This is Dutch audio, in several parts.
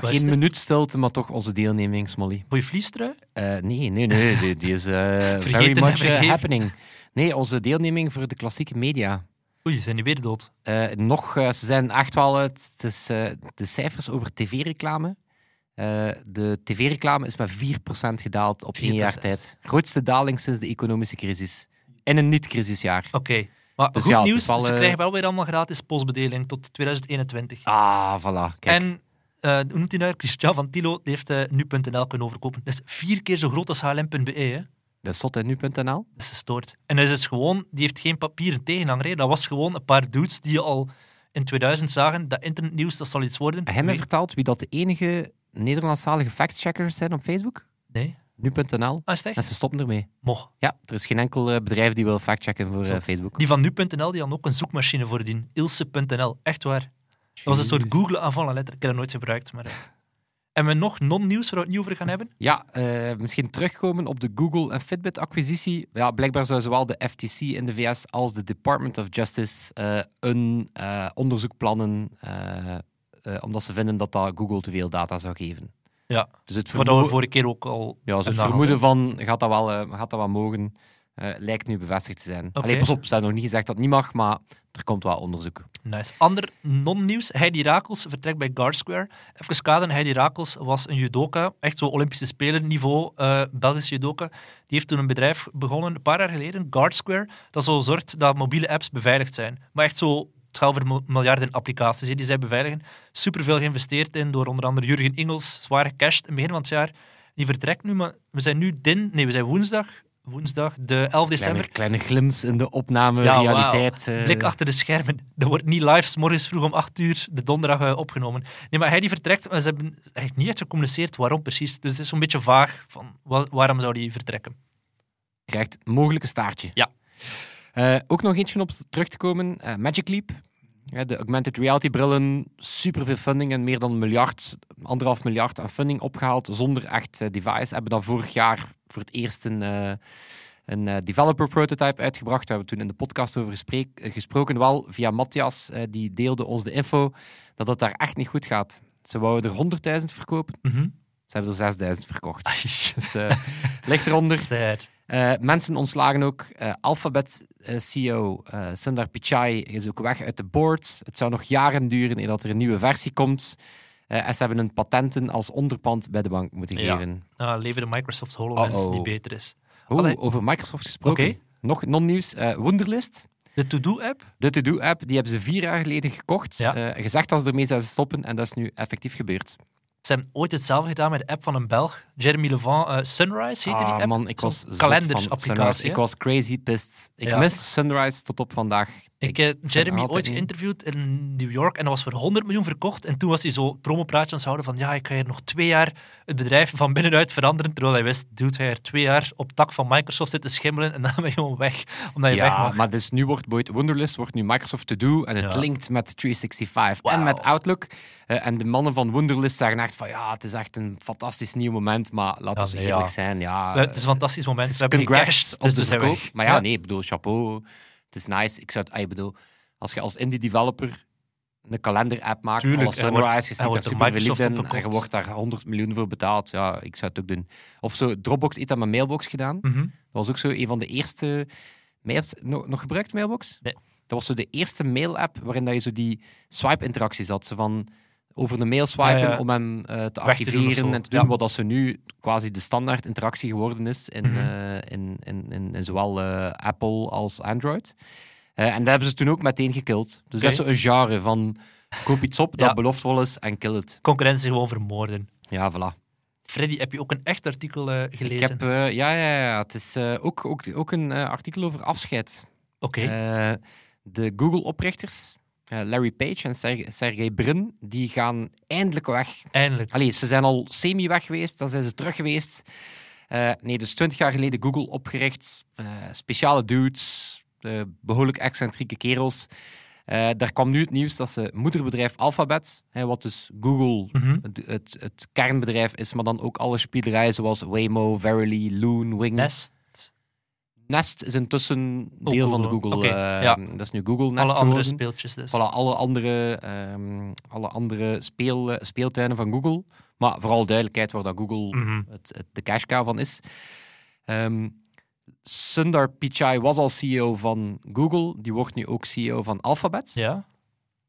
geen minuut stilte, maar toch onze deelneming, Smolly. Voor je vliestrui? Eh, nee, nee, nee, die, die is eh, very much eh, happening. Nee, onze deelneming voor de klassieke media. Oei, zijn die weer dood? Eh, nog, eh, ze zijn echt wel uit. Het is, eh, de cijfers over tv-reclame. Eh, de tv-reclame is met 4% gedaald op één jaar 4%. tijd. Grootste daling sinds de economische crisis. In een niet-crisisjaar. Oké. Maar Dus goed ja, nieuws, wel, ze krijgen wel weer allemaal gratis postbedeling tot 2021. Ah, voilà. Kijk. En, eh hoe noemt hij nou? Christian van Tilo heeft eh, nu.nl kunnen overkopen. Dat is vier keer zo groot als hlm.be. Hè? Dat is nu.nl. Dat is gestoord. En dat is dus gewoon, die heeft geen papieren tegenhanger. hè. Dat was gewoon een paar dudes die al in 2000 zagen dat internetnieuws, dat zal iets worden. Heb mij Wie- verteld wie dat de enige Nederlandstalige factcheckers zijn op Facebook? Nee. Nu.nl. Ah, En ze stoppen ermee. Mocht. Ja, er is geen enkel eh, bedrijf die wil factchecken voor Zot. Facebook. Die van nu.nl die had ook een zoekmachine voordien. Ilse.nl. Echt waar. Dat was een soort. Google avant la lettre. Ik heb dat nooit gebruikt. Maar, eh. En we nog non-nieuws waar we het niet over gaan hebben? Ja, eh, misschien terugkomen op de Google en Fitbit-acquisitie. Ja, blijkbaar zou zowel de FTC in de VS als de Department of Justice eh, een onderzoek plannen, omdat ze vinden dat dat Google te veel data zou geven. Ja. Dus het, Wat we vorige keer ook al... ja, dus het een vermoeden van gaat dat wel, gaat dat wel mogen, eh, lijkt nu bevestigd te zijn. Alleen pas op, ze hebben nog niet gezegd dat het niet mag, maar er komt wel onderzoek. Nice. Ander non-nieuws. Heidi Rakels vertrekt bij Guard Square. Even kaderen. Heidi Rakels was een judoka. Echt zo Olympische Speler niveau. eh Belgisch judoka. Die heeft toen een bedrijf begonnen, een paar jaar geleden. Guard Square. Dat zo zorgt dat mobiele apps beveiligd zijn. Maar echt zo... Het gaat over mil- miljarden applicaties hè, die zij beveiligen. Superveel geïnvesteerd in door onder andere Jurgen Ingels. Zwaar gecashed in het begin van het jaar. Die vertrekt nu, maar we zijn nu din... Nee, we zijn woensdag. Woensdag, de 11 december. Kleine, kleine glimps in de opname, Ja, realiteit. eh, Blik achter de schermen. Dat wordt niet live, 's morgens vroeg om 8 uur, de donderdag eh, opgenomen. Nee, maar hij die vertrekt, maar ze hebben eigenlijk niet echt gecommuniceerd waarom precies. Dus het is zo'n beetje vaag van wa- waarom zou die vertrekken. krijgt een mogelijke staartje. Ja. Eh, ook nog eentje op terug te komen. Magic Leap. Ja, de augmented reality brillen, superveel funding en meer dan een miljard, anderhalf miljard aan funding opgehaald zonder echt eh, device. Hebben dan vorig jaar voor het eerst een, eh, een eh, developer prototype uitgebracht. Daar hebben we toen in de podcast over gesprek- gesproken. Wel via Matthias, die deelde ons de info dat het daar echt niet goed gaat. Ze wouden er 100.000 verkopen, Mhm. ze hebben er 6.000 verkocht. Dus ligt eronder. Sad. Eh, mensen ontslagen ook. Alphabet eh, CEO eh, Sundar Pichai is ook weg uit de board. Het zou nog jaren duren dat er een nieuwe versie komt. En ze hebben hun patenten als onderpand bij de bank moeten Ja. geven. Nou, leven de Microsoft HoloLens die beter is. Allee. over Microsoft gesproken. Oké. Nog non-nieuws. Wunderlist, De To-Do-app? de To-Do-app, die hebben ze vier jaar geleden gekocht. Ja. Gezegd dat ze ermee zouden stoppen en dat is nu effectief gebeurd. Ze hebben ooit hetzelfde gedaan met de app van een Belg, Jeremy Levant. eh, Sunrise heette die Ah, app. man, ik was hè? Ik was crazy pissed. Ik Ja. mis Sunrise tot op vandaag. Ik heb Jeremy ooit geïnterviewd in New York en dat was voor 100 miljoen verkocht. En toen was hij zo promopraatjes aan het houden van ja, ik ga hier nog twee jaar het bedrijf van binnenuit veranderen. Terwijl hij wist, dude, hij er twee jaar op tak van Microsoft zit te schimmelen en dan ben je gewoon weg. Omdat je weg mag. maar dus nu wordt Boyd Wunderlist wordt nu Microsoft To Do en het Ja. linkt met 365 en met Outlook. Eh, en de mannen van Wunderlist zeggen echt van ja, het is echt een fantastisch nieuw moment, maar laten we eerlijk ja. zijn, ja. Het is een fantastisch moment. We hebben gecashed, dus we zijn verkoop. weg. Maar ja, nee, ik bedoel, chapeau. Het is nice. Ik zou ah, ik bedoel, als je als indie developer een kalender-app maakt, Tuurlijk, er Sunrise, je door super in en je wordt daar 100 miljoen voor betaald. Ja, ik zou het ook doen. Of zo, Dropbox heeft dat met Mailbox gedaan. Mhm. Dat was ook zo een van de eerste mails. Nog, nog gebruikt Mailbox? Nee. Dat was zo de eerste mail-app waarin dat je zo die swipe-interacties had. Zo van over de mail swipen Ja, ja. om hem eh, te activeren en te doen. Ja. Wat dat zo nu quasi de standaard interactie geworden is in, Mhm. eh, in, in, in, in zowel eh, Apple als Android. En dat hebben ze toen ook meteen gekild. Dus dat is zo een genre van koop iets op dat Ja. beloofdvol is en kill het. Concurrentie gewoon vermoorden. Ja, voilà. Freddy, heb je ook een echt artikel gelezen? Ik heb, ja, ja, ja, het is ook, ook, ook een artikel over afscheid. Oké. De Google-oprichters, Larry Page en Ser- Sergey Brin, die gaan eindelijk weg. Eindelijk. Allee, ze zijn al semi-weg geweest, dan zijn ze terug geweest. Eh, nee, dus 20 jaar geleden Google opgericht. Eh, speciale dudes, eh, behoorlijk excentrieke kerels. Eh, daar kwam nu het nieuws dat ze moederbedrijf Alphabet, hè, wat dus Google Mhm. het, het, het kernbedrijf is, maar dan ook alle spielerijen zoals Waymo, Verily, Loon, Wing. Nest. Nest is intussen Ook deel van de Google. Eh, ja. Dat is nu Google Nest Alle andere geworden. speeltjes dus. Voilà, alle andere, ehm, alle andere speel, speeltuinen van Google. Maar vooral duidelijkheid waar dat Google Mhm. het, het, de cash cow van is. Ehm, Sundar Pichai was al CEO van Google. Die wordt nu ook CEO van Alphabet. Ja.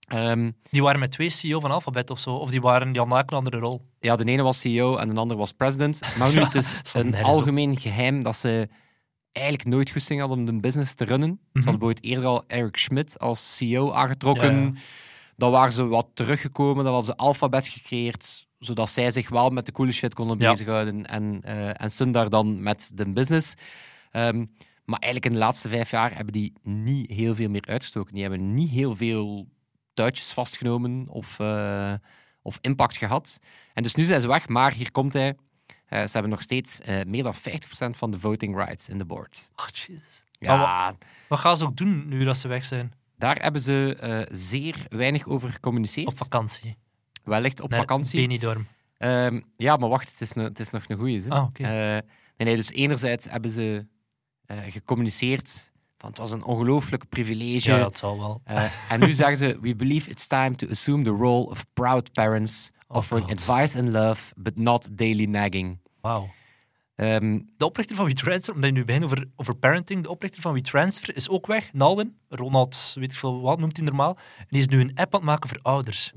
Ehm, Die waren met twee CEO van Alphabet of zo. Of die, waren, die hadden een andere rol. ja, de ene was CEO en de andere was president. Maar nu, het is een op. algemeen geheim dat ze eigenlijk nooit goesting hadden om de business te runnen. Ze Mhm. hadden bijvoorbeeld eerder al Eric Schmidt als CEO aangetrokken. Ja, ja. Dan waren ze wat teruggekomen, dan hadden ze Alphabet gecreëerd, zodat zij zich wel met de coole shit konden Ja. bezighouden en, eh en Sundar dan met de business. Ehm, maar eigenlijk in de laatste vijf jaar hebben die niet heel veel meer uitgestoken. Die hebben niet heel veel touwtjes vastgenomen of, eh, of impact gehad. En dus nu zijn ze weg, maar hier komt hij. Eh, ze hebben nog steeds eh, meer dan 50% van de voting rights in de board. Oh, jezus. Ja, Maar Wat gaan ze ook doen nu dat ze weg zijn? daar hebben ze eh, zeer weinig over gecommuniceerd. Op vakantie. Wellicht op Naar vakantie. Benidorm. Ehm, ja, maar wacht, het is, het is nog een goeie. Ah, oké. nee, nee, dus enerzijds hebben ze eh, gecommuniceerd van het was een ongelooflijk privilege. Ja, dat zal wel. Eh, en nu zeggen ze, we believe it's time to assume the role of proud parents, offering God. advice and love, but not daily nagging. Wauw. Ehm, De oprichter van WeTransfer, omdat je nu begint over, over parenting, de oprichter van WeTransfer is ook weg, Nalden. Ronald, weet ik veel wat, noemt hij normaal. En die is nu een app aan het maken voor ouders.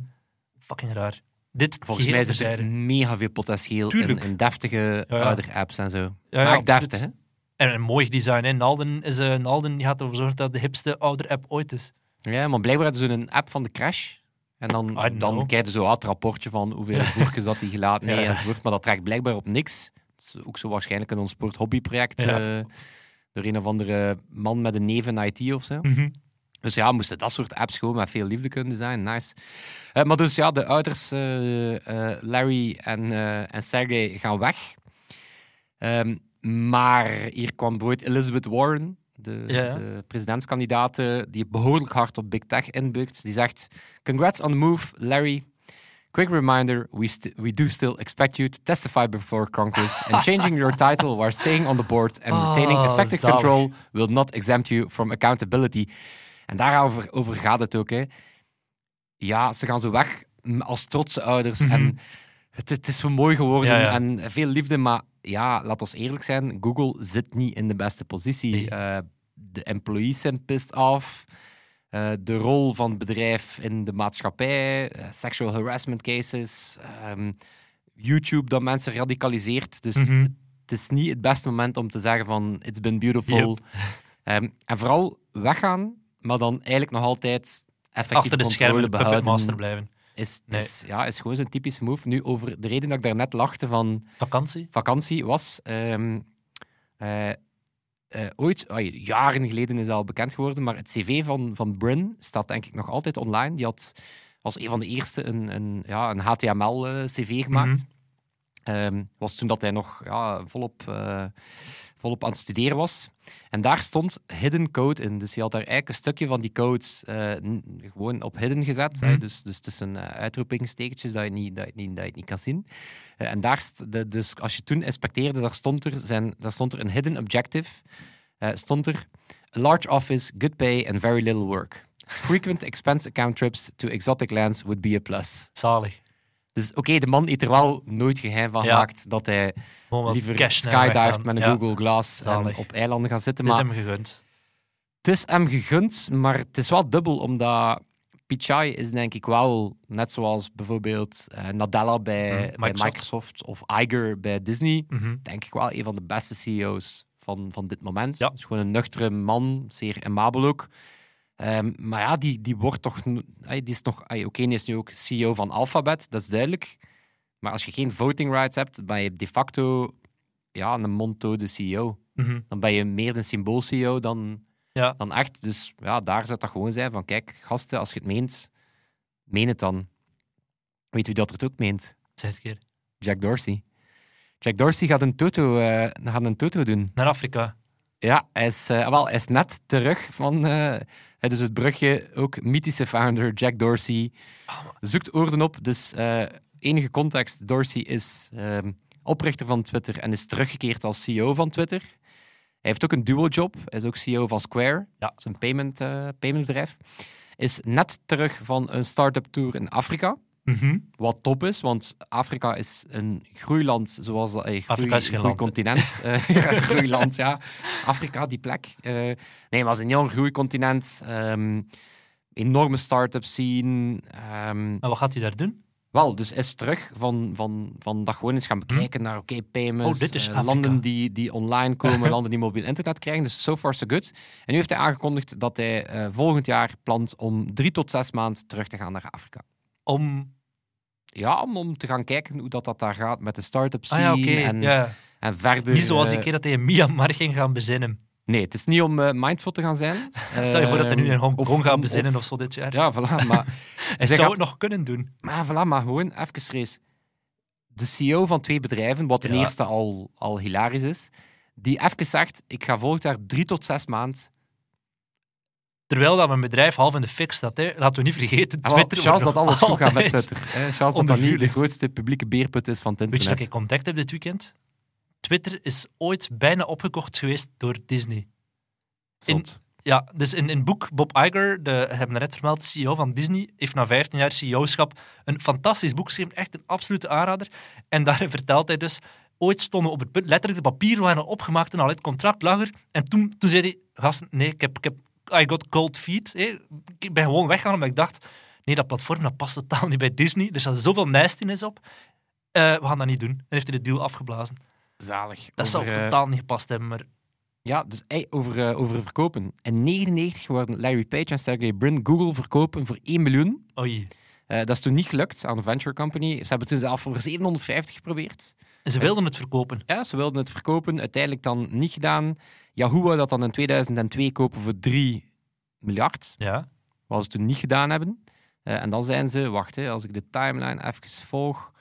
Fucking raar. Dit volgens mij zit er mega veel potentieel in, Tuurlijk. in deftige Ja, ja. ouder-apps en zo. ja, maar deftig, hè? En een mooi design. Hè. Nalden, is, eh, Nalden die gaat ervoor zorgen dat het de hipste ouder-app ooit is. Ja, maar blijkbaar hadden ze een app van de crash. En dan, dan krijg je zo uit het rapportje van hoeveel boekjes dat die gelaten nee, Ja, enzovoort. Maar dat trekt blijkbaar op niks. Het is ook zo waarschijnlijk een onsport hobbyproject. Ja. eh, door een of andere man met een neef in IT of zo. Mhm. Dus ja, moesten dat soort apps gewoon met veel liefde kunnen zijn. Nice. Eh, maar dus ja, de ouders, eh, Larry en, en Sergey, gaan weg. Ehm, maar hier kwam bijvoorbeeld Elizabeth Warren, de, Ja, ja. de presidentskandidaat, die behoorlijk hard op Big Tech inbukt. Die zegt, congrats on the move, Larry. Quick reminder, we, we do still expect you to testify before Congress and changing your title while staying on the board and retaining Oh, effective zalig. control will not exempt you from accountability. En daarover over gaat het ook. Hè. Ja, ze gaan zo weg als trotse ouders. Mhm. En het, het is zo mooi geworden Ja, en veel liefde. Maar ja, laat ons eerlijk zijn, Google zit niet in de beste positie. Nee. Eh, de employees zijn pissed off. Eh, de rol van het bedrijf in de maatschappij, eh, sexual harassment cases, ehm, YouTube dat mensen radicaliseert. Dus Mhm. het is niet het beste moment om te zeggen van it's been beautiful. Yep. Ehm, en vooral weggaan, maar dan eigenlijk nog altijd effectief Achter de schermen de behouden. master blijven. Is, Nee. is, ja, is gewoon zo'n typische move. Nu, over de reden dat ik daarnet lachte van Vakantie? vakantie was... ehm, eh, eh, ooit, jaren geleden is dat al bekend geworden, maar het cv van, van Bryn staat denk ik nog altijd online. Die had als een van de eerste een, een, ja, een HTML-cv gemaakt. Ehm, was toen dat hij nog ja, volop, eh, volop aan het studeren was. En daar stond hidden code in. Dus hij had daar eigenlijk een stukje van die code eh, gewoon op hidden gezet. hè. Mhm. Dus, dus tussen uh, uitroepingstekentjes dat je niet, dat je niet, dat je niet kan zien. Eh, en daar, de, dus als je toen inspecteerde, daar stond er, zijn, daar stond er een hidden objective. Eh, stond er a large office, good pay and very little work. Frequent expense account trips to exotic lands would be a plus. Zalig. Dus oké, de man heeft er wel nooit geheim van Ja. gemaakt dat hij liever weggaan. met een Google Glass en op eilanden gaat zitten. Het is Maar hem gegund. het is hem gegund, maar het is wel dubbel, omdat Pichai is denk ik wel, net zoals bijvoorbeeld eh, Nadella bij, Mhm, bij Microsoft. Microsoft of Iger bij Disney, Mhm. denk ik wel een van de beste CEO's van, van dit moment. Ja. Het is gewoon een nuchtere man, zeer amabel ook. Ehm, maar ja, die, die wordt toch... ay, Die is nog... Oké, die is nu ook CEO van Alphabet, dat is duidelijk. Maar als je geen voting rights hebt, ben je de facto ja, een mondtode CEO. Mhm. Dan ben je meer een symbool-CEO dan, Ja. dan echt. Dus ja, daar zou dat gewoon zijn van, kijk, gasten, als je het meent, meen het dan. Weet wie dat er het ook meent? Een keer. Jack Dorsey. Jack Dorsey gaat een toto, eh, gaat een toto doen. Naar Afrika. Ja, hij is, eh, wel, hij is net terug van eh, het is het brugje. Ook mythische founder Jack Dorsey zoekt oorden op. Dus eh, enige context: Dorsey is ehm, oprichter van Twitter en is teruggekeerd als CEO van Twitter. Hij heeft ook een dual job. Hij is ook CEO van Square, Ja. een payment, paymentbedrijf. Is net terug van een start-up tour in Afrika. Mhm. Wat top is, want Afrika is een groeiland, zoals dat, eh, groei, Afrika is geen hè. groeicontinent. Eh, groeiland, ja. Afrika, die plek. Eh, nee, maar het is een enorm groeicontinent. Ehm, enorme start-up scene. Ehm, En wat gaat hij daar doen? wel, dus is terug van, van, van dat gewoon eens gaan bekijken naar, oké, payments, Hm? Oh, dit is Afrika. landen die, die online komen, landen die mobiel internet krijgen. Dus so far so good. En nu heeft hij aangekondigd dat hij volgend jaar plant om drie tot zes maanden terug te gaan naar Afrika. Om... Ja, om, om te gaan kijken hoe dat, dat daar gaat met de start-up Ah scene ja, en, Ja. en verder... Niet zoals die eh, keer dat hij in Myanmar ging gaan bezinnen. Nee, het is niet om eh, mindful te gaan zijn. Stel je voor dat hij nu in Ehm, Hongkong gaat bezinnen of, of- zo dit jaar. Ja, voilà. Maar, hij zou gaat- het nog kunnen doen. maar, voilà, maar gewoon even race. De CEO van twee bedrijven, wat ten Ja. eerste al, al hilarisch is, die even zegt, ik ga volgend jaar drie tot zes maanden... Terwijl dat mijn bedrijf half in de fik staat. Hè. Laten we niet vergeten, Ah, Twitter wordt dat alles goed gaat met Twitter. Hè? Chance dat dat niet de grootste publieke beerput is van het Weet je wat internet. ik ontdekt heb dit weekend? Twitter is ooit bijna opgekocht geweest door Disney. Zot. Ja, dus in in het boek Bob Iger, de hebben net vermeld, CEO van Disney, heeft na 15 jaar CEO-schap een fantastisch boek geschreven, echt een absolute aanrader. En daarin vertelt hij dus, ooit stonden op het punt, letterlijk de papieren waren opgemaakt en al het contract lag er. En toen, toen zei hij, gasten, nee, ik heb, ik heb I got cold feet. Ik ben gewoon weggegaan omdat ik dacht, nee, dat platform dat past totaal niet bij Disney. Er staat zoveel nastiness op. Eh, we gaan dat niet doen. En heeft hij de deal afgeblazen. Zalig. Dat zou Over, eh, totaal niet gepast hebben, maar Ja, dus ey, over, eh, over verkopen. In 99 worden Larry Page en Sergey Brin Google verkopen voor 1 miljoen. oei. Eh, dat is toen niet gelukt aan een venture company. Ze hebben toen zelf voor 750 geprobeerd. En ze wilden het verkopen. Ja, ze wilden het verkopen, uiteindelijk dan niet gedaan. Yahoo wou dat dan in 2002 kopen voor 3 miljard, Ja. wat ze toen niet gedaan hebben. Eh, en dan zijn ze, wacht, hè, als ik de timeline even volg,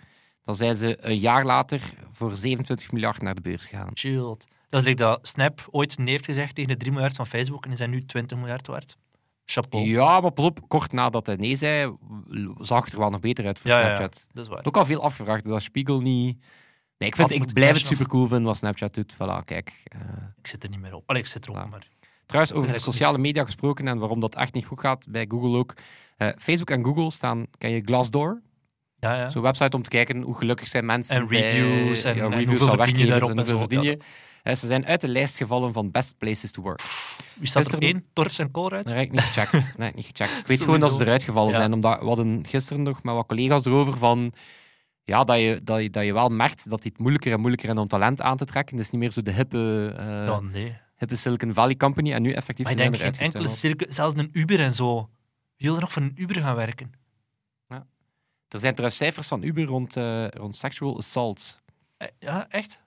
dan zijn ze een jaar later voor 27 miljard naar de beurs gegaan. Chilled. Dat is like dat Snap ooit nee heeft gezegd tegen de 3 miljard van Facebook en die zijn nu 20 miljard waard. Chapeau. Ja, maar pas op, kort nadat hij nee zei, zag het er wel nog beter uit voor Ja, ja, ja. Snapchat. Dat is waar. Ook al veel afgevraagd, dat Spiegel niet... Nee, ik, vind, Had ik blijf het super cool vinden wat Snapchat doet. Voilà, kijk. eh, Ik zit er niet meer op. Allee, ik zit erop, Ja. maar... Trouwens, over de sociale media gesproken en waarom dat echt niet goed gaat, bij Google ook. Eh, Facebook en Google staan, ken je Glassdoor? Ja, ja. Zo'n website om te kijken hoe gelukkig zijn mensen. En bij- reviews en- ja, en reviews hoeveel van verdien je werkgevers daarop en en hoeveel verdien ja. je. Eh, ze zijn uit de lijst gevallen van best places to work. Wie staat er één? Torfs en Colruyt? Heb ik niet gecheckt. Nee, niet gecheckt. Ik weet gewoon dat ze eruit gevallen Ja. zijn. Omdat we hadden gisteren nog met wat collega's erover van. Ja, dat je, dat, je, dat je wel merkt dat het moeilijker en moeilijker is om talent aan te trekken. Het is niet meer zo de hippe, eh, Ja, nee. hippe Silicon Valley Company. En nu effectief Maar ik denk geen enkele cirkel, zelfs een Uber en zo. Wie wil er nog voor een Uber gaan werken? Er zijn trouwens cijfers van Uber rond, eh, rond sexual assault. Ja, echt?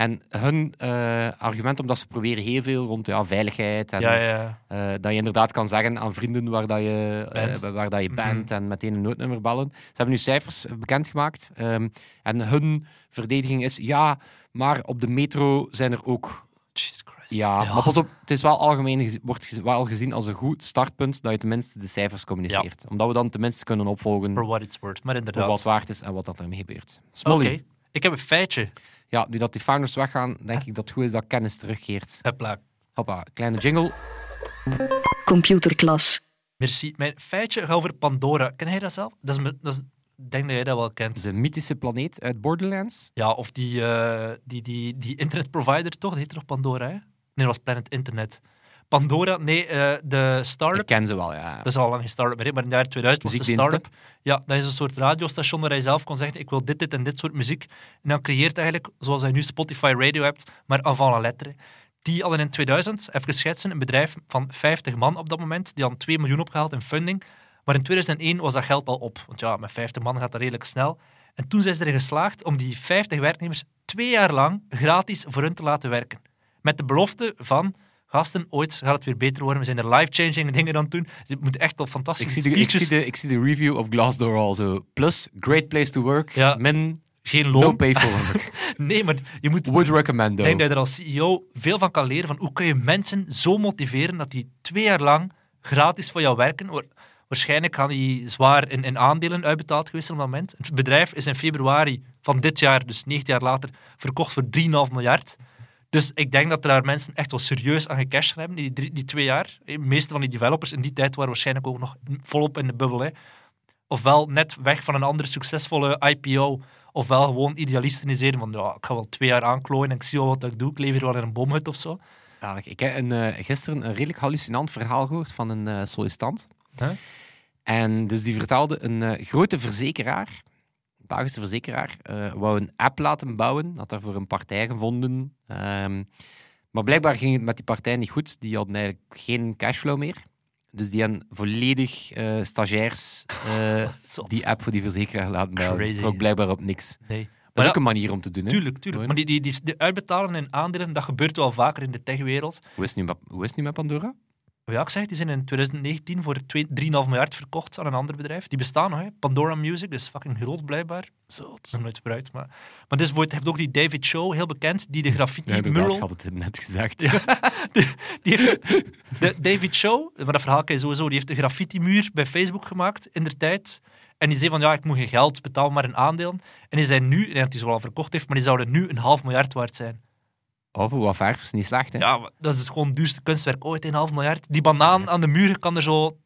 En hun eh, argument, omdat ze proberen heel veel rond ja, veiligheid en Ja, ja. eh, dat je inderdaad kan zeggen aan vrienden waar, dat je, eh, Bent. waar dat je Mhm. bent en meteen een noodnummer bellen. Ze hebben nu cijfers bekendgemaakt. Ehm, en hun verdediging is, ja, maar op de metro zijn er ook... Jesus Christ. Ja, Ja. maar pas op, het is wel algemeen wordt wel gezien als een goed startpunt dat je tenminste de cijfers communiceert. Omdat we dan tenminste kunnen opvolgen For what it's worth. Maar voor inderdaad. wat waard is en wat dat ermee gebeurt. Oké. Ik heb een feitje. Ja, nu dat die founders weggaan, denk ik dat het goed is dat kennis terugkeert. Hopla. Hoppa, kleine jingle. Computerklas. Merci. Mijn feitje gaat over Pandora. Ken jij dat zelf? Dat is, dat is, ik denk dat jij dat wel kent. De mythische planeet uit Borderlands. Ja, of die, eh, die, die, die internetprovider toch? Die heet toch Pandora, hè? Nee, dat was Planet Internet. Pandora, nee, eh, de Ik start-up. ken ze wel, ja. Dat is al lang geen start-up meer, maar in het jaar 2000 was de start-up. Ja, dat is een soort radiostation waar je zelf kon zeggen: ik wil dit, dit en dit soort muziek. En dan creëert eigenlijk, zoals je nu Spotify Radio hebt, maar avant la lettre. Die hadden in 2000, even schetsen, een bedrijf van 50 man op dat moment. Die hadden 2 miljoen opgehaald in funding. Maar in 2001 was dat geld al op. Want ja, met 50 man gaat dat redelijk snel. En toen zijn ze erin geslaagd om die 50 werknemers twee jaar lang gratis voor hun te laten werken. Met de belofte van, gasten, ooit gaat het weer beter worden. We zijn er life-changing dingen aan het doen. Het moet echt op Ik fantastische zie, de, ik, zie de, ik zie de review op Glassdoor al zo. Plus, great place to work. Ja. Min, geen loon. No pay for work. Nee, maar je moet Would recommend Ik though. denk dat je er als CEO veel van kan leren van hoe kun je mensen zo motiveren dat die twee jaar lang gratis voor jou werken. Wa- Waarschijnlijk gaan die zwaar in, in aandelen uitbetaald geweest op dat moment. Het bedrijf is in februari van dit jaar, dus 19 jaar later, verkocht voor 3,5 miljard. Dus ik denk dat er daar mensen echt wel serieus aan gecashed hebben, die, drie- die twee jaar. De meeste van die developers in die tijd waren waarschijnlijk ook nog volop in de bubbel. Hè. Ofwel net weg van een andere succesvolle IPO, ofwel gewoon idealistiseren van ja, ik ga wel twee jaar aanklooien en ik zie wel wat ik doe. Ik leef hier wel in een boomhut of zo. Ik heb een, eh, gisteren een redelijk hallucinant verhaal gehoord van een eh, sollicitant. Huh? En dus die vertelde een eh, grote verzekeraar, Belgische verzekeraar, eh wou een app laten bouwen, had daarvoor een partij gevonden. Ehm, maar blijkbaar ging het met die partij niet goed. Die hadden eigenlijk geen cashflow meer. Dus die hebben volledig eh, stagiairs eh, die app voor die verzekeraar laten bouwen. Crazy. Trok blijkbaar op niks. Nee. Dat is ook een manier om te doen. Hè? Tuurlijk, tuurlijk. Maar die, die, die, die uitbetalen in aandelen, dat gebeurt wel vaker in de techwereld. Hoe, is het nu met, hoe is het nu met Pandora? Ja, ik zeg, die zijn in 2019 voor twee- 3,5 miljard verkocht aan een ander bedrijf. Die bestaan nog, hè. Pandora Music, is fucking groot blijkbaar. Zo. Nog nooit gebruikt, maar... Maar dus, je hebt ook die David Show, heel bekend, die de graffiti Ja, mural... ik had het net gezegd. Die heeft, de, David Show, maar dat verhaal ken je sowieso, die heeft een graffiti-muur bij Facebook gemaakt in der tijd. En die zei van, ja, ik moet geen geld, betaal maar een aandeel. En die zijn nu, ik dat hij ze wel al verkocht heeft, maar die zouden nu een half miljard waard zijn. Of wat verf is niet slecht, hè? Ja, dat is gewoon het duurste kunstwerk ooit, een half miljard. Die banaan aan de muur kan er zo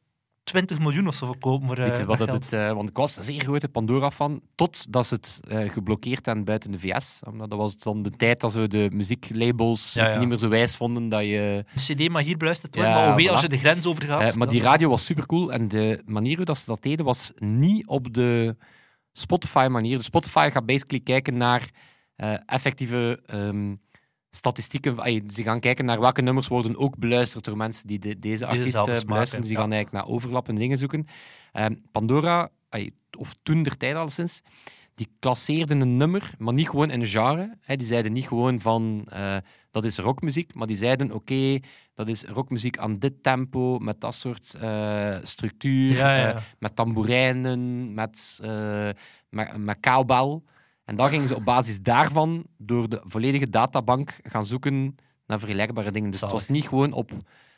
20 miljoen of zo verkopen voor Weet je eh, wat dat het, eh, want ik was een zeer grote Pandora-fan, totdat ze het eh, geblokkeerd hebben buiten de VS. Omdat dat was dan de tijd dat ze de muzieklabels Ja, ja. het niet meer zo wijs vonden dat je... Een cd maar hier beluisterd worden, Ja, maar alweer voilà. als je de grens overgaat. Maar die radio was supercool en de manier hoe dat ze dat deden was niet op de Spotify-manier. De Spotify gaat basically kijken naar effectieve ehm, statistieken. Ay, ze gaan kijken naar welke nummers worden ook beluisterd door mensen die de- deze artiest dezelfde smaak beluisteren. Dus die hebben, gaan eigenlijk naar overlappende dingen zoeken. Ehm, Pandora, ay, of toen der tijd al sinds, die klasseerden een nummer, maar niet gewoon in een genre. Die zeiden niet gewoon van eh, dat is rockmuziek, maar die zeiden oké, dat is rockmuziek aan dit tempo, met dat soort eh, structuur, Ja, ja. eh, met tamboerijnen, met, met, met kaalbel. En dan gingen ze op basis daarvan door de volledige databank gaan zoeken naar vergelijkbare dingen. Dus het was niet gewoon op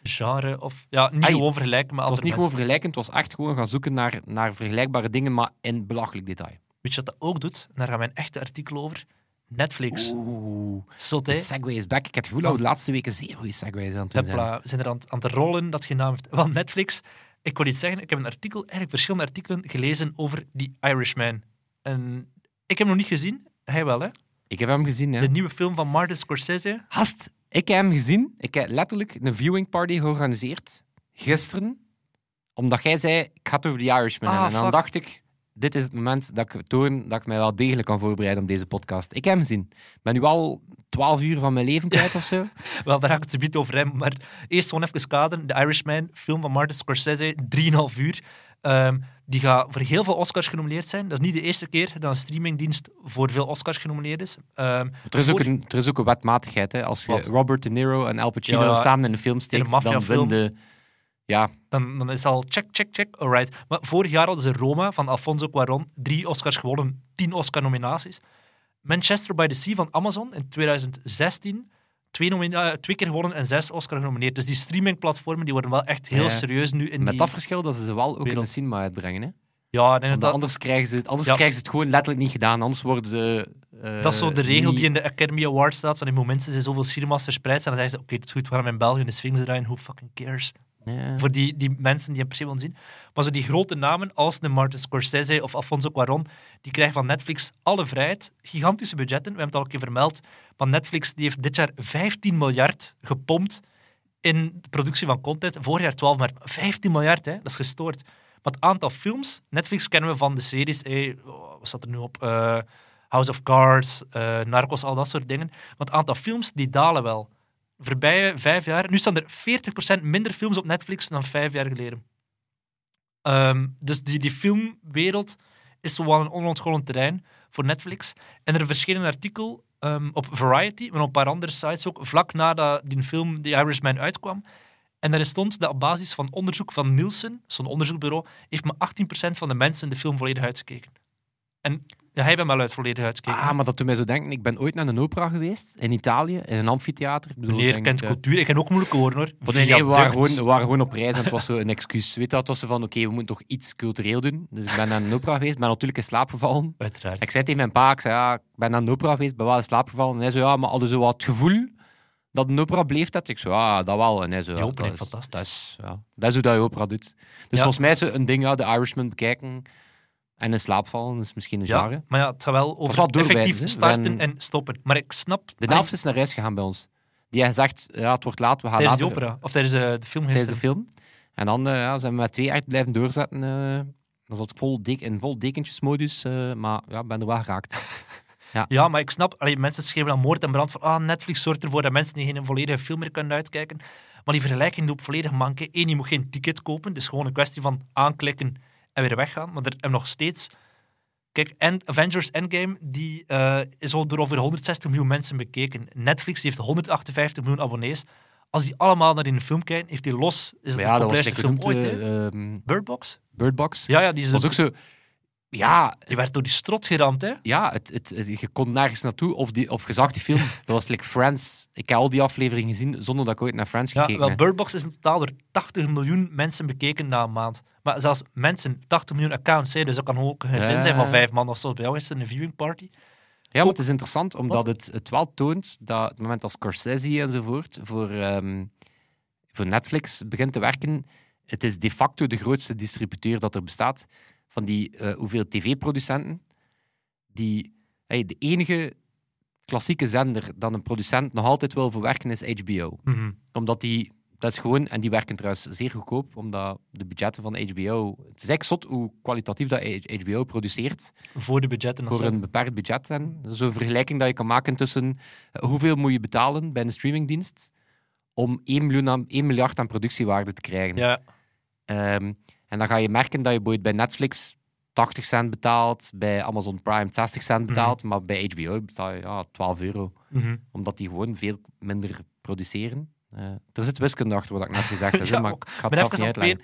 genre of... Ja, niet Ai, gewoon vergelijken met het was niet gewoon mensen. vergelijkend, het was echt gewoon gaan zoeken naar, naar vergelijkbare dingen, maar in belachelijk detail. Weet je wat dat ook doet? Daar gaan mijn echte artikel over. Netflix. Oeh, Zot, de hè? segway is back. Ik heb het gevoel dat we de laatste weken zeer goede segways aan het doen zijn. We zijn er aan, aan het rollen, dat genaamd. Wel, Netflix. Ik wil iets zeggen. Ik heb een artikel, eigenlijk verschillende artikelen gelezen over The Irishman. En ik heb hem nog niet gezien. Hij wel, hè? Ik heb hem gezien, hè. De nieuwe film van Martin Scorsese. Hast, ik heb hem gezien. Ik heb letterlijk een viewing party georganiseerd. Gisteren. Omdat jij zei, ik ga het over The Irishman Ah. En dan fuck. dacht ik, dit is het moment dat ik toon dat ik mij wel degelijk kan voorbereiden op deze podcast. Ik heb hem gezien. Ik ben nu al 12 uur van mijn leven kwijt of zo. Wel, daar ga ik het zo over hebben. Maar eerst gewoon even kaderen. The Irishman, film van Martin Scorsese, 3,5 uur. Ehm, die gaat voor heel veel Oscars genomineerd zijn. Dat is niet de eerste keer dat een streamingdienst voor veel Oscars genomineerd is. Ehm, Er is ook een, er is ook een wetmatigheid. Hè. Als je Wat? Robert De Niro en Al Pacino Ja, samen in een film steekt, dan win de... Ja, dan, dan is al check, check, check. Alright. Maar vorig jaar hadden ze Roma van Alfonso Cuarón. Drie Oscars gewonnen, tien Oscar-nominaties. Manchester by the Sea van Amazon in 2016. Twee, eh, twee keer gewonnen en zes Oscar genomineerd. Dus die streamingplatformen die worden wel echt heel Ja. serieus nu in met die... dat verschil dat ze ze wel ook in de cinema uitbrengen. Hè. Ja, dat, anders krijgen ze, het- anders Ja. krijgen ze het gewoon letterlijk niet gedaan. Anders worden ze... eh, dat is zo de regel niet- die in de Academy Awards staat. Van die momenten zijn zoveel cinema's verspreid zijn. Dan zeggen ze, oké, het is goed, we gaan in België in de Sphinx draaien. Who fucking cares? Ja. Voor die, die mensen die per se willen zien. Maar zo die grote namen als de Martin Scorsese of Alfonso Cuarón, die krijgen van Netflix alle vrijheid. Gigantische budgetten, we hebben het al een keer vermeld. Maar Netflix die heeft dit jaar 15 miljard gepompt in de productie van content. Vorig jaar 12 miljard. 15 miljard, hè? dat is gestoord. Maar het aantal films, Netflix kennen we van de series, hey, oh, wat staat er nu op? Eh, House of Cards, eh, Narcos, al dat soort dingen. Maar het aantal films, die dalen wel. Voorbije vijf jaar, nu staan er 40% minder films op Netflix dan vijf jaar geleden. Ehm, dus die, die filmwereld is zo wel een onontgonnen terrein voor Netflix. En er verscheen een artikel ehm, op Variety, maar op een paar andere sites ook, vlak nadat die film The Irishman uitkwam. En daarin stond dat op basis van onderzoek van Nielsen, zo'n onderzoekbureau, heeft maar 18% van de mensen de film volledig uitgekeken. En Ja, hij bent wel uit volledig uitgekeken. Ah, maar dat doet mij zo denken. Ik ben ooit naar een opera geweest in Italië, in een amfitheater. Ik bedoel, Meneer ik kent eh, cultuur. Ik kan ook moeilijk horen hoor. want nee, nee, we, waren gewoon, we waren gewoon op reis en het was zo een excuus. Weet je, het was zo van, oké, we moeten toch iets cultureel doen. Dus ik ben naar een opera geweest, ben natuurlijk in slaap gevallen. Uiteraard. Ik zei tegen mijn pa, ik zei, ja, ik ben naar een opera geweest, ben wel in slaap gevallen. En hij zei, ja, maar hadden zo wat het gevoel dat een opera bleef dat? Ik zei, ja, dat wel. En hij zei, ja, dat is, fantastisch. Dat is, ja, dat is hoe dat je opera doet. Dus Ja. volgens mij is een ding, ja, de Irishman bekijken en in slaap vallen, is misschien een Ja, genre. maar ja, het gaat wel over effectief starten en stoppen. Maar ik snap... De helft is naar huis gegaan bij ons. Die heeft gezegd, ja, het wordt laat, we gaan Tijdens de later... opera. Of tijdens eh, de film Tijdens de film. En dan uh, ja, zijn we met twee echt blijven doorzetten. eh dan zat ik vol dek in vol dekentjesmodus, eh, maar ja, ik ben er wel geraakt. Ja, maar ik snap... Allee, mensen schreven aan moord en brand van ah, Netflix zorgt ervoor dat mensen niet geen volledige film meer kunnen uitkijken. Maar die vergelijking loopt volledig manke. Eén, je moet geen ticket kopen. Het is gewoon een kwestie van aanklikken en weer weggaan. Maar er hebben nog steeds... Kijk, End- Avengers Endgame die, eh, is al door over 160 miljoen mensen bekeken. Netflix die heeft 158 miljoen abonnees. Als die allemaal naar een film kijken, heeft die los... Is het de ja, dat was populairste film ooit, hè? Bird Box? Bird Box. Ja, ja, die, is was ook zo... Ja, die werd door die strot geramd, hè? ja het, het, het- je kon nergens naartoe of, die, of je zag die film. Dat was like Friends. Ik heb al die afleveringen gezien zonder dat ik ooit naar Friends Ja, gekeken wel, heb. Bird Box is in totaal door 80 miljoen mensen bekeken na een maand. Maar zelfs mensen, 80 miljoen accounts, hè, dus dat kan ook een gezin zijn van vijf man of zo. Bij jou is het een viewing party. Ja, maar het is interessant omdat het, het wel toont dat het moment als Scorsese enzovoort voor, ehm, voor Netflix begint te werken, het is de facto de grootste distributeur dat er bestaat van die eh, hoeveel tv-producenten. Die, hey, de enige klassieke zender dat een producent nog altijd wil verwerken is HBO. Omdat die, dat is gewoon, en die werken trouwens zeer goedkoop, omdat de budgetten van HBO, het is eigenlijk zot hoe kwalitatief dat HBO produceert Voor de budgetten. voor een beperkt budget. zijn. Dat is Zo'n vergelijking dat je kan maken tussen eh, hoeveel moet je betalen bij een streamingdienst om 1, miljoen aan, 1 miljard aan productiewaarde te krijgen. Ja, Ehm, en dan ga je merken dat je bijvoorbeeld bij Netflix 80 cent betaalt, bij Amazon Prime 60 cent betaalt, maar bij HBO betaal je ja, 12 euro. mhm. Omdat die gewoon veel minder produceren. Eh, er zit wiskunde achter wat ik net gezegd heb, Ja, maar ik ga het zelf niet uitleggen.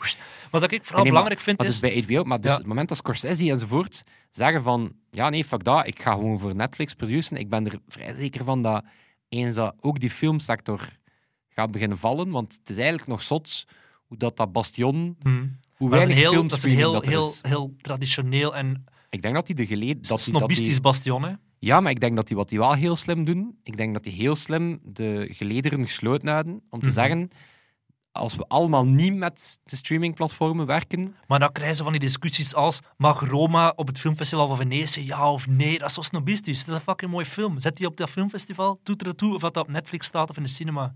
Wat ik vooral Nee, belangrijk vind Maar is... dus bij HBO, maar dus Ja. het moment dat Scorsese enzovoort zeggen van, ja nee, fuck dat, ik ga gewoon voor Netflix produceren. Ik ben er vrij zeker van dat eens dat ook die filmsector gaat beginnen vallen, want het is eigenlijk nog zot hoe dat, dat bastion, Mhm. Hoe dat is een weinig heel, dat is een heel, dat heel, is. heel traditioneel en Ik denk dat die de geleden... Dat snobistisch die, bastion. Hè? ja, maar ik denk dat die wat die wel heel slim doen, ik denk dat die heel slim de gelederen gesloten houden om te Mhm. zeggen, als we allemaal niet met de streamingplatformen werken, Maar dan krijgen ze van die discussies als mag Roma op het filmfestival van Venetië, ja of nee? Dat is zo snobistisch. Dat is een fucking mooi film. Zet die op dat filmfestival, doet er toe of dat op Netflix staat of in de cinema.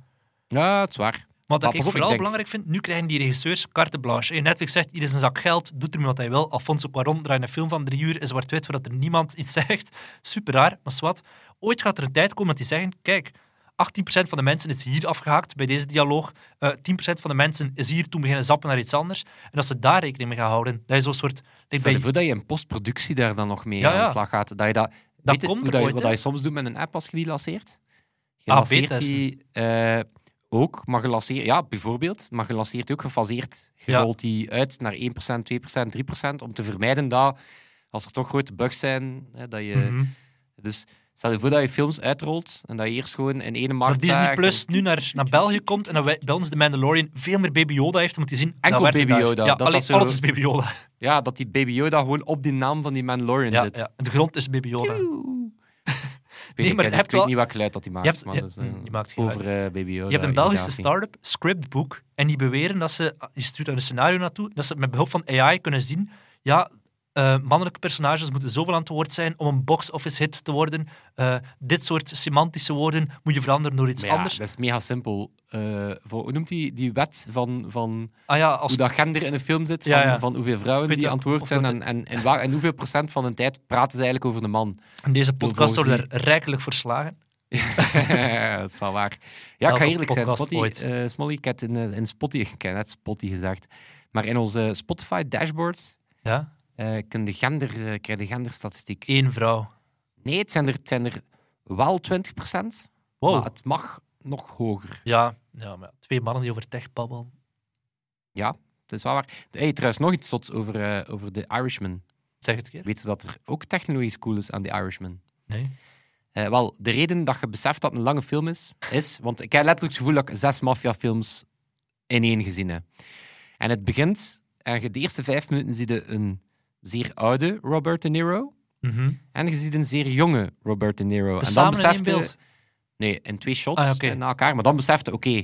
ja, het is waar. Wat Maar ik vooral ik denk- belangrijk vind, nu krijgen die regisseurs carte blanche. Hey, Netflix zegt, hier is een zak geld, doet ermee wat hij wil. Alfonso Cuarón draait een film van drie uur, is zwart-wit, voordat er niemand iets zegt. Super raar, maar zwart. Ooit gaat er een tijd komen dat die zeggen, kijk, 18% van de mensen is hier afgehaakt bij deze dialoog. Eh 10% van de mensen is hier toen beginnen zappen naar iets anders. En dat ze daar rekening mee gaan houden. Dat is zo'n soort... Ik Stel je ben, voor dat je in postproductie daar dan nog mee Ja, aan de slag gaat. Dat je dat, weet je komt hoe er dat, je- wat dat je soms doet met een app als je die lanceert. Je Ah, lanceert die ook, maar je lanceert, ja, bijvoorbeeld, maar die ook gefaseerd. Je Ja. rolt die uit naar 1%, 2%, 3%, om te vermijden dat, als er toch grote bugs zijn, hè, dat je... Mhm. Dus stel je voor dat je films uitrolt en dat je eerst gewoon in ene markt Dat Disney Plus en- nu naar, naar België komt en dat wij, bij ons de Mandalorian veel meer Baby Yoda heeft, moet je zien... Enkel Baby. Yoda, Ja, dat alleen, zo- alles is Baby Yoda. Ja, dat die Baby Yoda gewoon op die naam van die Mandalorian Ja, zit. ja. De grond is Baby Yoda. Weet, Nee, maar ik, je weet wel- niet welk geluid dat hij maakt. Je hebt- maar je- eh, mm, die maakt geen over Baby Yoda. Je hebt een Belgische start-up, Scriptbook, en die beweren dat ze, je stuurt daar een scenario naartoe, dat ze met behulp van AI kunnen zien, ja, eh, mannelijke personages moeten zoveel aan het woord zijn om een box-office hit te worden. Eh, dit soort semantische woorden moet je veranderen door iets ja, anders. dat is mega simpel. Eh, voor, hoe noemt die, die wet van, van Ah ja, als hoe dat gender in een film zit? Van, Ja, van hoeveel vrouwen die aan het woord zijn en, en, en, waar, en hoeveel procent van de tijd praten ze eigenlijk over de man. in deze podcast worden er rijkelijk verslagen. dat is wel waar. Ja, ik ga eerlijk zijn, Spotty, Smolly, ik heb in, in Spotty, ik heb net Spotty gezegd, maar in onze Spotify dashboard Ja? Eh kun de gender, eh, krijg je de genderstatistiek. Eén vrouw. Nee, het zijn er, het zijn er wel 20%, Wow. maar het mag nog hoger. Ja, ja, maar twee mannen die over tech babbelen. Het is wel waar. Hey, trouwens, nog iets zots over, eh, over de Irishman. Zeg het een keer. Weet je dat er ook technologisch cool is aan The Irishman? Nee. Wel, de reden dat je beseft dat het een lange film is, is... Want ik heb letterlijk het gevoel dat ik zes maffiafilms in één gezien heb. En het begint, en je de eerste vijf minuten zie je een zeer oude Robert De Niro. Mhm. En je ziet een zeer jonge Robert De Niro. En dan in besefte- beeld. Nee, in twee shots Ah, na elkaar. Maar dan besefte, oké,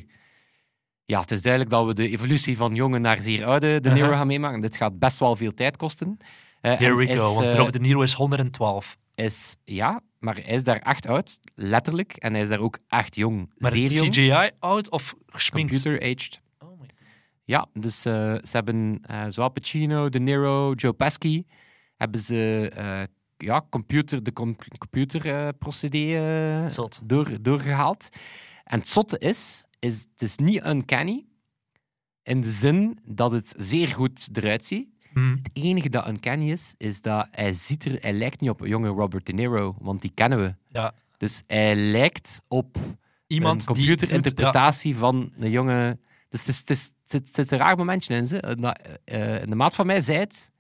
ja, het is duidelijk dat we de evolutie van jonge naar zeer oude De Niro Uh-huh. gaan meemaken. Dit gaat best wel veel tijd kosten. Eh, Here we is, go, want eh, Robert De Niro is 112. is, ja, maar hij is daar echt oud, letterlijk. En hij is daar ook echt jong, Maar zeer jong. CGI oud of gesminkt? Computer-aged. Ja, dus eh, ze hebben eh zowel Pacino, De Niro, Joe Pesci, hebben ze eh, ja, computer, de com computerprocedé door, doorgehaald. En het zotte is, is, het is niet uncanny, in de zin dat het zeer goed eruit ziet. Hm. Het enige dat uncanny is, is dat hij ziet er, hij lijkt niet op een jonge Robert De Niro, want die kennen we. Ja. Dus hij lijkt op Iemand een computerinterpretatie van een jonge... Dus het, is, het, is, het, is- het zit een raar momentje in. Ze. Eh, na- eh, de maat van mij zei het.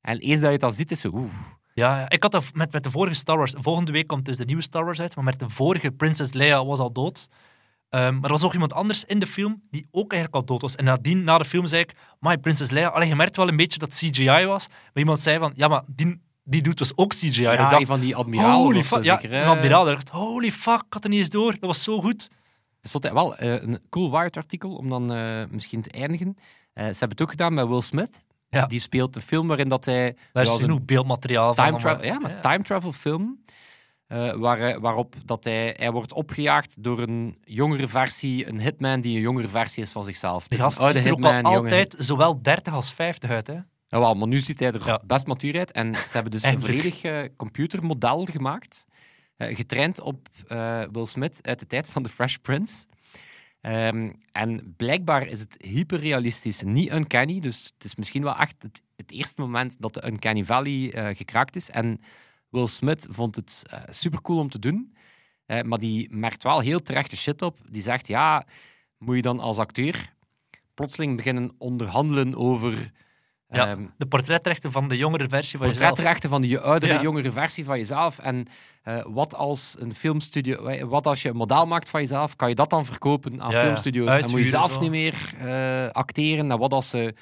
En eens dat je het al ziet, is ze... Oeh. Ja, ja, ik had dat met, met de vorige Star Wars. Volgende week komt dus de nieuwe Star Wars uit, maar met de vorige Princess Leia was al dood. Ehm, maar er was ook iemand anders in de film die ook eigenlijk al dood was. En nadien, na de film, zei ik, my Princess Leia, allee, je merkt wel een beetje dat het CGI was. Maar iemand zei van, ja, maar die, die doet dus ook CGI. En Ja, ik dacht, een van die admiraal. holy of zo fuck, ja, een admiraal. Ik dacht, holy fuck, ik had er niet eens door. Dat was zo goed. Het stond wel eh, een cool Wired-artikel, om dan eh, misschien te eindigen. Eh, ze hebben het ook gedaan met Will Smith. Ja. Die speelt een film waarin dat hij... Daar is ja, genoeg beeldmateriaal van. time eh, ja, maar time travel film. waar, waarop dat hij, hij wordt opgejaagd door een jongere versie, een hitman die een jongere versie is van zichzelf. Die Dus gast ziet er ook wel hitman, jonge altijd zowel 30 als 50 uit. Hè? Jawel, maar nu ziet hij er Ja. best matuur uit. En ze hebben dus een volledig computermodel gemaakt. Eh, getraind op eh, Will Smith uit de tijd van The Fresh Prince. Ehm, en blijkbaar is het hyperrealistisch, niet uncanny. Dus het is misschien wel echt het, eerste moment dat de Uncanny Valley eh, gekraakt is. En Will Smith vond het super supercool om te doen. Maar die merkt wel heel terechte shit op. Die zegt, ja, moet je dan als acteur plotseling beginnen onderhandelen over... Ja, ehm, de portretrechten van de jongere versie van jezelf. portretrechten van de oudere, Ja. jongere versie van jezelf. En eh, wat als een filmstudio, eh, wat als je een model maakt van jezelf, kan je dat dan verkopen aan Ja, filmstudio's? En moet je zelf zo. niet meer eh, acteren. En wat als ze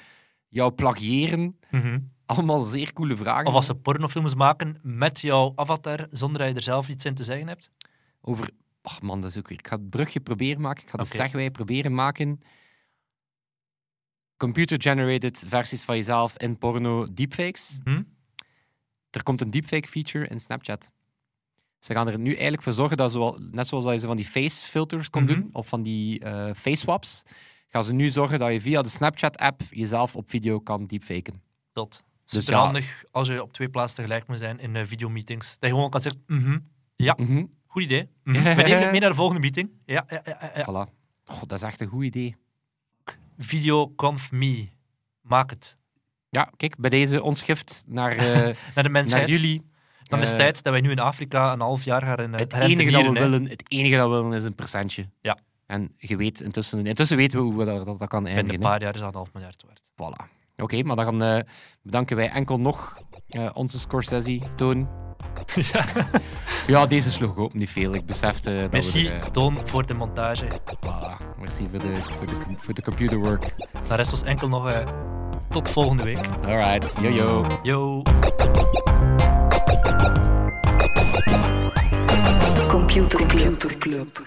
jou plagiëren? Mhm. Allemaal zeer coole vragen. Of als ze pornofilms maken met jouw avatar, zonder dat je er zelf iets in te zeggen hebt. Over, ach man, dat is ook weer. Ik ga het brugje proberen maken. Ik ga de Oké. segway proberen maken. Computer-generated versies van jezelf in porno deepfakes. Hm? Er komt een deepfake feature in Snapchat. Ze gaan er nu eigenlijk voor zorgen dat, zo, net zoals dat je ze van die face filters kon Mhm. doen, of van die eh face swaps, gaan ze nu zorgen dat je via de Snapchat-app jezelf op video kan deepfaken. Dat. Dus Super handig als je op twee plaatsen tegelijk moet zijn in eh, videomeetings. Dat je gewoon kan zeggen, mhm, ja, Mhm. goed idee. We nemen het mee naar de volgende meeting. Ja, ja, ja, ja, ja. Voilà. God, dat is echt een goed idee. Videoconf me. Maak het. Ja, kijk, bij deze ons gift naar, eh, Naar de mensheid. naar jullie. Dan is het Eh, tijd dat wij nu in Afrika een half jaar gaan eh, Het gaan enige, dat we hè. willen, het enige dat we willen is een percentje. Ja. En je weet intussen, intussen weten we hoe we dat, dat, kan Binnen eindigen. een hè. paar jaar is dat een half miljard waard. Voilà. Oké, maar dan eh, bedanken wij enkel nog onze Scorsese, Toon. ja. deze sloeg ook niet veel. Ik besefte dat Merci, we er... eh, Toon, voor de montage. voilà. Merci voor de, voor de, voor de computerwork. Dan rest ons enkel nog eh, tot volgende week. Alright, yo yo. Yo. Computer Club.